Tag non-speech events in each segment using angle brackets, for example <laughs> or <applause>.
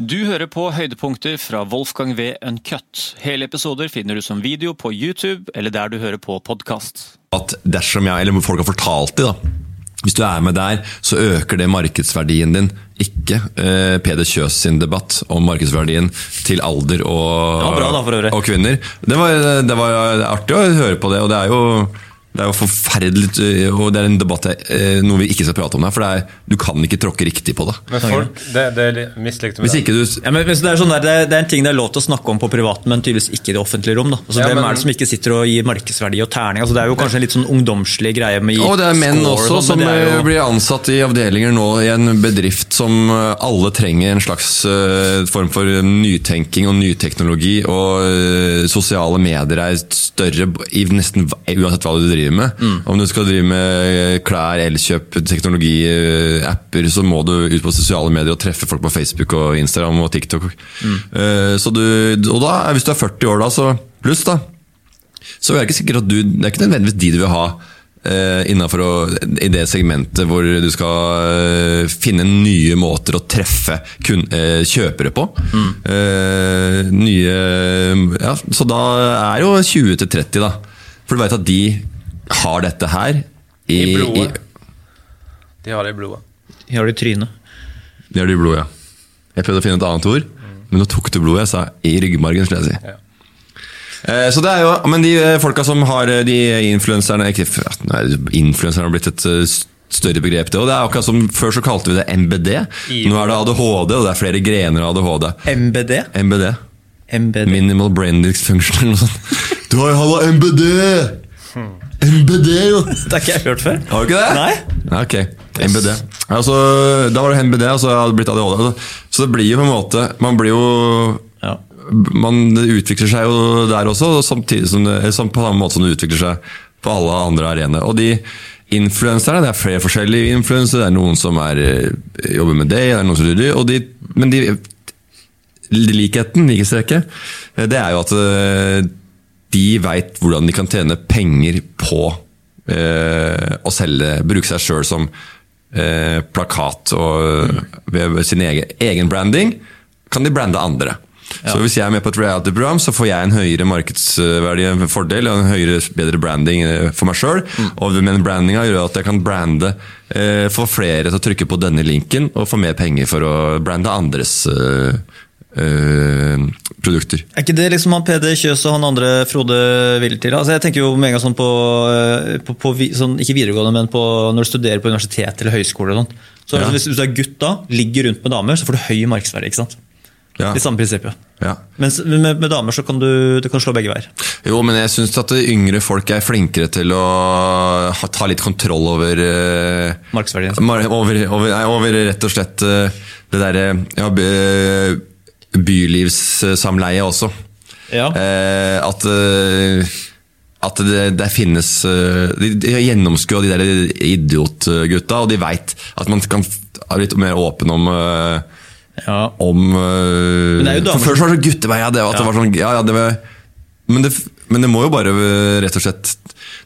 Du hører på høydepunkter fra Wolfgang V. Uncut. Hele episoder finner du som video på YouTube eller der du hører på podkast. At dersom jeg, eller folk har fortalt det, da. Hvis du er med der, så øker det markedsverdien din. Ikke eh, Peder Kjøs sin debatt om markedsverdien til alder og, Det var bra da, og kvinner. Det var, det var artig å høre på det, og det er jo det er jo forferdelig, og det er en debatt jeg, eh, noe vi ikke skal prate om her. For det er, du kan ikke tråkke riktig på det. Men folk, det, det er litt mislikte med det. du Ja, det, er sånn der, det, er, en ting det er lov til å snakke om på privaten, men tydeligvis ikke i det offentlige rom. Da. Altså, Ja, hvem er det som ikke sitter og gir markedsverdi og terning? Altså, det er jo kanskje en litt sånn ungdomslig greie med Og det er menn og også sånn, som men eh, jo- blir ansatt i avdelinger nå i en bedrift som eh, alle trenger en slags uh, form for nytenking og nyteknologi, og uh, sosiale medier er større i nesten uansett hva du driver med. Om du skal drive med klær, elkjøp, teknologi, eh, apper, så må du ut på sosiale medier og treffe folk på Facebook og Instagram og TikTok. Mm. Så du, og da, hvis du er 40 år da, så pluss da, så er det ikke sikkert at du Det er ikke nødvendigvis de du vil ha eh, innenfor å, i det segmentet hvor du skal eh, finne nye måter å treffe kun, eh, kjøpere på. Mm. nye ja, Så da er jo 20 til 30, da. For du veit at de har dette her i, I i blodet. De har det i blodet. De har det i trynet. De har det i blodet, ja. Jeg prøvde å finne et annet ord, men nå tok du blodet. Jeg sa i ryggmargen, skulle jeg si. Ja. Eh, Så det er jo, Men de eh, folka som har eh, de influenserne er Influenserne har blitt et større begrep. det, og det er akkurat som Før så kalte vi det MBD. Nå er det ADHD, og det er flere grener av ADHD. MBD? MBD. MBD. Minimal brain dysfunction eller noe sånt. <laughs> Du har jo halla MBD! MBD, jo! <laughs> Det har ikke jeg hørt før. Har du ikke det? Nei. Ja, ok. MBD. Altså, da var det MBD, og så hadde det blitt ADHD. Altså, Så det blir jo på en måte Man blir jo Ja. man utvikler seg jo der også, og samtidig som det, på samme måte som det utvikler seg på alle andre arenaer. Og de influenserne, det er flere forskjellige influensere, det er noen som er, eh, jobber med det, det er noen som det, og de, men de, likheten, likestrekket, eh, det er jo at eh, de veit hvordan de kan tjene penger på eh, å selge, bruke seg sjøl som eh, plakat og ved sin egen, egen branding, kan de brande andre. Så hvis jeg er med på et reality-program, så får jeg en høyere markedsverdi, fordel, og en høyere, bedre branding eh, for meg sjøl. Og men brandinga gjør at jeg kan brande, eh, få flere til å trykke på denne linken, og få mer penger for å brande andres eh, produkter. Er ikke det liksom han Peder Kjøs og han andre Frode vil til? Altså jeg tenker jo med en gang sånn på, eh, på, på sånn, ikke videregående, men på, når du studerer på universitet eller høyskole. og sånt. Så Ja. altså, hvis, hvis du er gutt da, ligger rundt med damer, så får du høy markedsverdi. ikke sant? Ja. Litt samme prinsippet. Ja. Mens med, med damer så kan du, du kan slå begge veier. Jo, men jeg syns at yngre folk er flinkere til å ha, ta litt kontroll over eh, Markedsverdien. mar- over, over, over rett og slett eh, det derre ja, bylivssamleie også. Ja. Eh, at eh, at det, det finnes eh, De, de har gjennomskua de der idiotgutta, og de veit at man kan være litt mer åpen om ja. om For Før så var det guttevei, ja, det, at det var sånn, ja, ja, det var, men, det, men det må jo bare rett og slett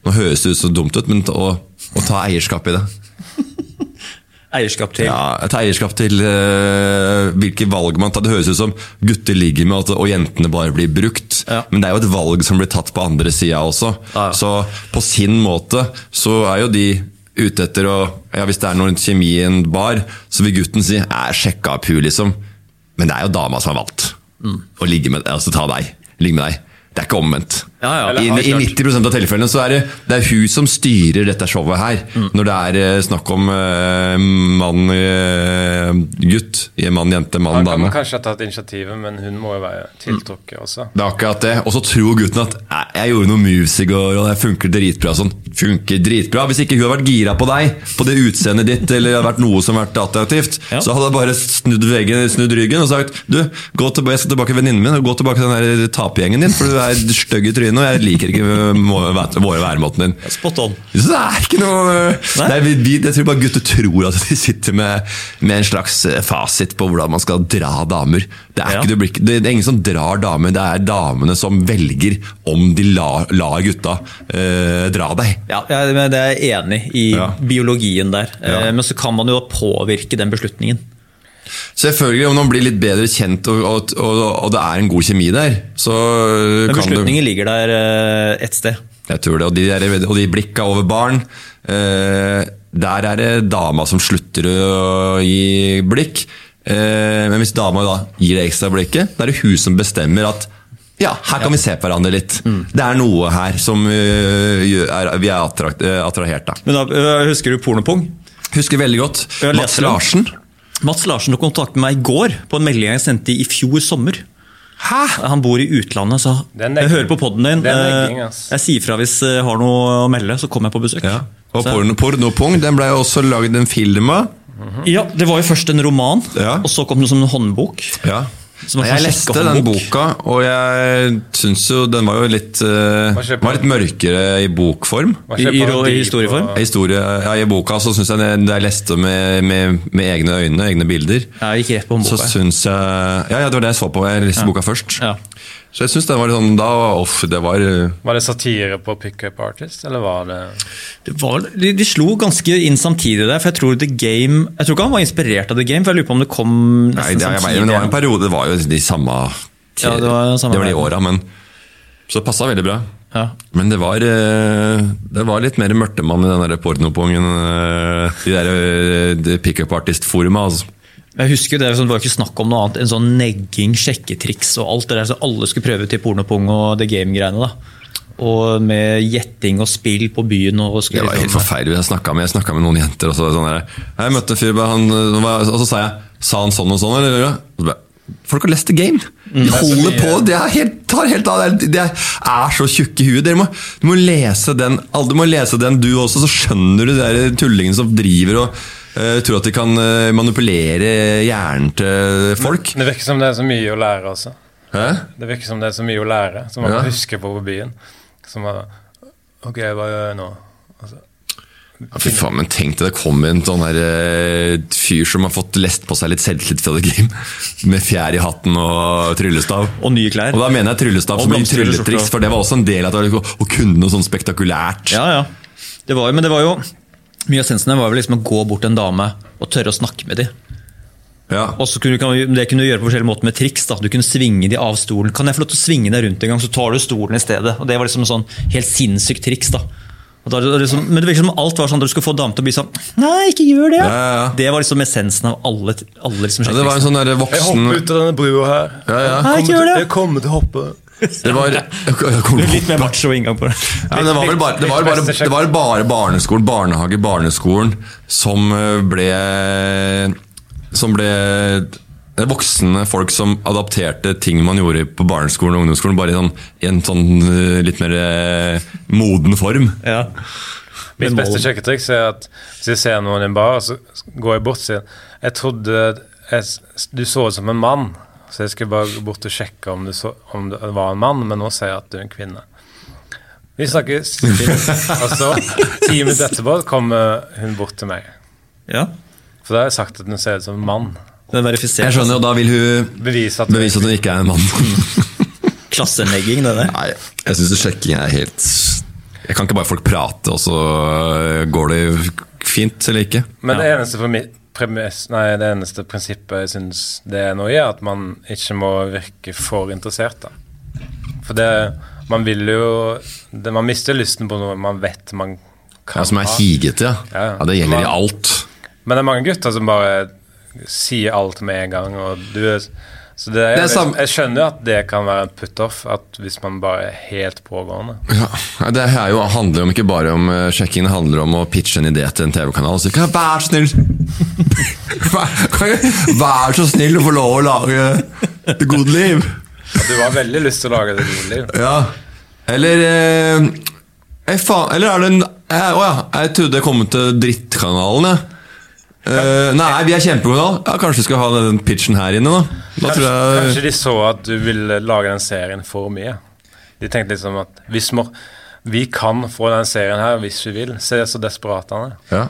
Nå høres det ut så dumt ut, men å, å ta eierskap i det. Eierskap til. Ja, Ta eierskap til uh, hvilke valg man tar. Det høres ut som gutter ligger med, og jentene bare blir brukt. Ja. Men det er jo et valg som blir tatt på andre sida også. Ja, ja. Så på sin måte så er jo de ute etter å ja, Hvis det er noen kjemi i en bar, så vil gutten si sjekka opp hun', liksom. Men det er jo dama som har valgt Mm. å ligge med, altså ta deg. Ligge med deg. Det er ikke omvendt. Ja, ja. I, I 90% av tilfellene så er det, det er hun som styrer dette showet her. Mm. Når det er eh, snakk om uh, mann, uh, gutt, mann, jente, mann, dame. Da kan man kanskje ha tatt initiativet, men hun må jo være tiltrukket også. Det er akkurat det. Og så tror gutten at jeg gjorde noe moves i går, og det funker dritbra. Sånn. Funker dritbra. Hvis ikke hun hadde vært gira på deg, på det utseendet ditt, eller det hadde vært noe som hadde vært attraktivt, Ja. så hadde jeg bare snudd, veggen, snudd ryggen og sagt du, gå tilbake, jeg skal tilbake til venninnen min, og gå tilbake til den tapergjengen din, for du er stygg i trynet, og jeg liker ikke våre væremåten din. Spot on. Så det er ikke noe Nei? Nei, vi, vi, Jeg tror bare gutter tror at de sitter med, med en slags eh, fasit på hvordan man skal dra damer. Det er, Ja. ikke, det, blir, det, er ingen som drar damer, det er damene som velger om de lar, la gutta eh, dra deg. Ja, jeg, det er jeg enig i Ja. biologien der. Ja. Eh, Men så kan man jo påvirke den beslutningen. Selvfølgelig, om man blir litt bedre kjent og, og, og, og det er en god kjemi der, så Men kan du ligger der eh, ett sted. Jeg tror det. Og de, der, og de blikka over barn eh, Der er det dama som slutter å gi blikk. Eh, men hvis dama da gir det ekstra blikket, da er det hun som bestemmer at ja, her kan vi se på hverandre litt. Det er noe her som uh, er, vi er attrakt, uh, attrahert av. Men da, Husker du Pornopung? Husker veldig godt Mats Larsen. Mats Larsen tok kontakt med meg i går på en melding jeg sendte i fjor sommer. Hæ? Han bor i utlandet, så er jeg hører på poden din. Negging, Eh, ass. Jeg sier fra hvis jeg har noe å melde, så kommer jeg på besøk. Ja. Og porno, Pornopung den ble også lagd en film av. ja, Det var jo først en roman, Ja. og så kom det som en håndbok. Ja. Som jeg sånn leste den bok. boka, og jeg syns jo den var jo litt, på- var litt mørkere i bokform. I- i i historieform? I Historie, ja, I boka så syns jeg da jeg leste med, med, med egne øyne, egne bilder, Jeg gikk rett på så syns jeg Ja, ja, det var det jeg så på. Jeg leste boka først. Ja. Så jeg syns den var litt sånn Da off, det var eh, Var det satire på pickup artist, eller var det Det var, de, de slo ganske inn samtidig der, for jeg tror The Game Jeg tror ikke han var inspirert av The Game, for jeg lurer på om det kom Nei, nesten det, jeg, samtidig. men det var en periode, det var jo de samme Ja, det var samme det var de åra, men Så det passa veldig bra. Ja. Men det var, eh, det var litt mer mørtemann i den der pornopungen. eh, De der eh, pickup artist-foruma. Altså. Jeg husker Det det var ikke snakk om noe annet enn sånn negging, sjekketriks og alt det der som alle skulle prøve til pornopung og The Game-greiene. da. Og med gjetting og spill på byen. og Det var helt liksom- forferdelig. Jeg snakka med, med noen jenter. Og så, sånn der, jeg møtte en fyr, og så sa jeg Sa han sånn og sånn? Eller? Og så bare, Folk har lest The Game! De holder på! Det er helt, tar helt av. de er, så tjukke i huet. Dere må, du må lese den alle- du må lese den du også, så skjønner du de tullingene som driver og uh, tror at de kan eh, manipulere hjernen til folk. Det virker som det er så mye å lære altså. Hæ? Det virker som det er så mye å lære, som man Ja. husker huske på på byen. Som er, Ok, hva gjør jeg nå? Altså, Ja, fy faen, men tenk deg det kommer en sånn her eh, fyr som har fått lest på seg litt selvtillit fra The Game, <laughs> med fjær i hatten og tryllestav. Og nye klær. Og da mener jeg tryllestav Og som i trylletriks, for det var også en del av det, å å kunne noe sånn spektakulært. Ja, ja. Det var, jo- men det var jo Mye av sensen var vel liksom å gå bort til en dame og tørre å snakke med dem. Ja. Og så kunne, du- Det kunne du gjøre på forskjellige måter med triks. da. Du kunne svinge de av stolen. Kan jeg få lov til å svinge deg rundt en gang, så tar du stolen i stedet. Og Det var liksom en sånn helt sinnssykt triks. da. Og da, liksom, men det virker som alt var sånn at du skulle få damen til å bli sånn Nei, ikke gjør det! Ja, ja, ja. Det var liksom essensen av alle, alle liksom Ja, det var en sånn der voksen jeg hopper ut av denne brua her. Ja, ja. Nei, ikke gjør det! Jeg kommer til å hoppe. Det var, jeg, jeg kom, Litt mer macho inngang på det. ja, men det var vel bare, det var bare, det var bare barneskolen, barnehage, barneskolen som eh, ble Som ble voksne folk som adapterte ting man gjorde på barneskolen og ungdomsskolen, bare i, sånn, i en sånn eh, litt mer eh, moden form. Ja. Mitt beste sjekketriks er at hvis jeg ser noen i en bar, så går jeg bort og sier Jeg trodde jeg, du så ut som en mann, så jeg skulle bare gå bort og sjekke om, du så, om det var en mann, men nå ser jeg at du er en kvinne. Vi snakkes. <laughs> og så, ti minutter etterpå, kommer hun bort til meg. ja. For da har jeg sagt at hun ser ut som en mann. Det verifiserer. Jeg skjønner, og da vil hun Bevise at bevise at hun ikke er en mann. <laughs> Klasselegging, det der. Nei, jeg syns sjekking er helt Jeg kan ikke bare folk prate, og så øh, går det fint eller ikke. Men det eneste eneste, premi- premiss, nei, det eneste prinsippet jeg syns det er noe i, er at man ikke må virke for interessert. da. For det Man vil jo det, Man mister lysten på noe man vet man kan ha. Ja, Som er higete, ja. Ja. ja. Det gjelder i alt. Men det er mange gutter som bare sier alt med en gang. Og du er, så det, Det jeg, sam- jeg skjønner jo at det kan være en put-off, hvis man bare er helt pågående. Ja, det er jo, handler jo ikke bare om uh, sjekking, det handler om å pitche en idé til en TV-kanal. Så kan jeg være snill <laughs> Vær, så snill å få lov å lage Det gode liv! Du har veldig lyst til å lage det gode liv. Ja. Eller eh, jeg faen, Eller er det en eh, Å ja, jeg trodde jeg kom til drittkanalen, jeg. Eh, nei, vi er kjempekanal. Ja, kanskje vi skal ha den pitchen her inne, da. Da tror Kanskje, jeg kanskje de så at du ville lage den serien for mye. De tenkte liksom at hvis må, vi kan få den serien her hvis vi vil. Se så desperat han er. ja.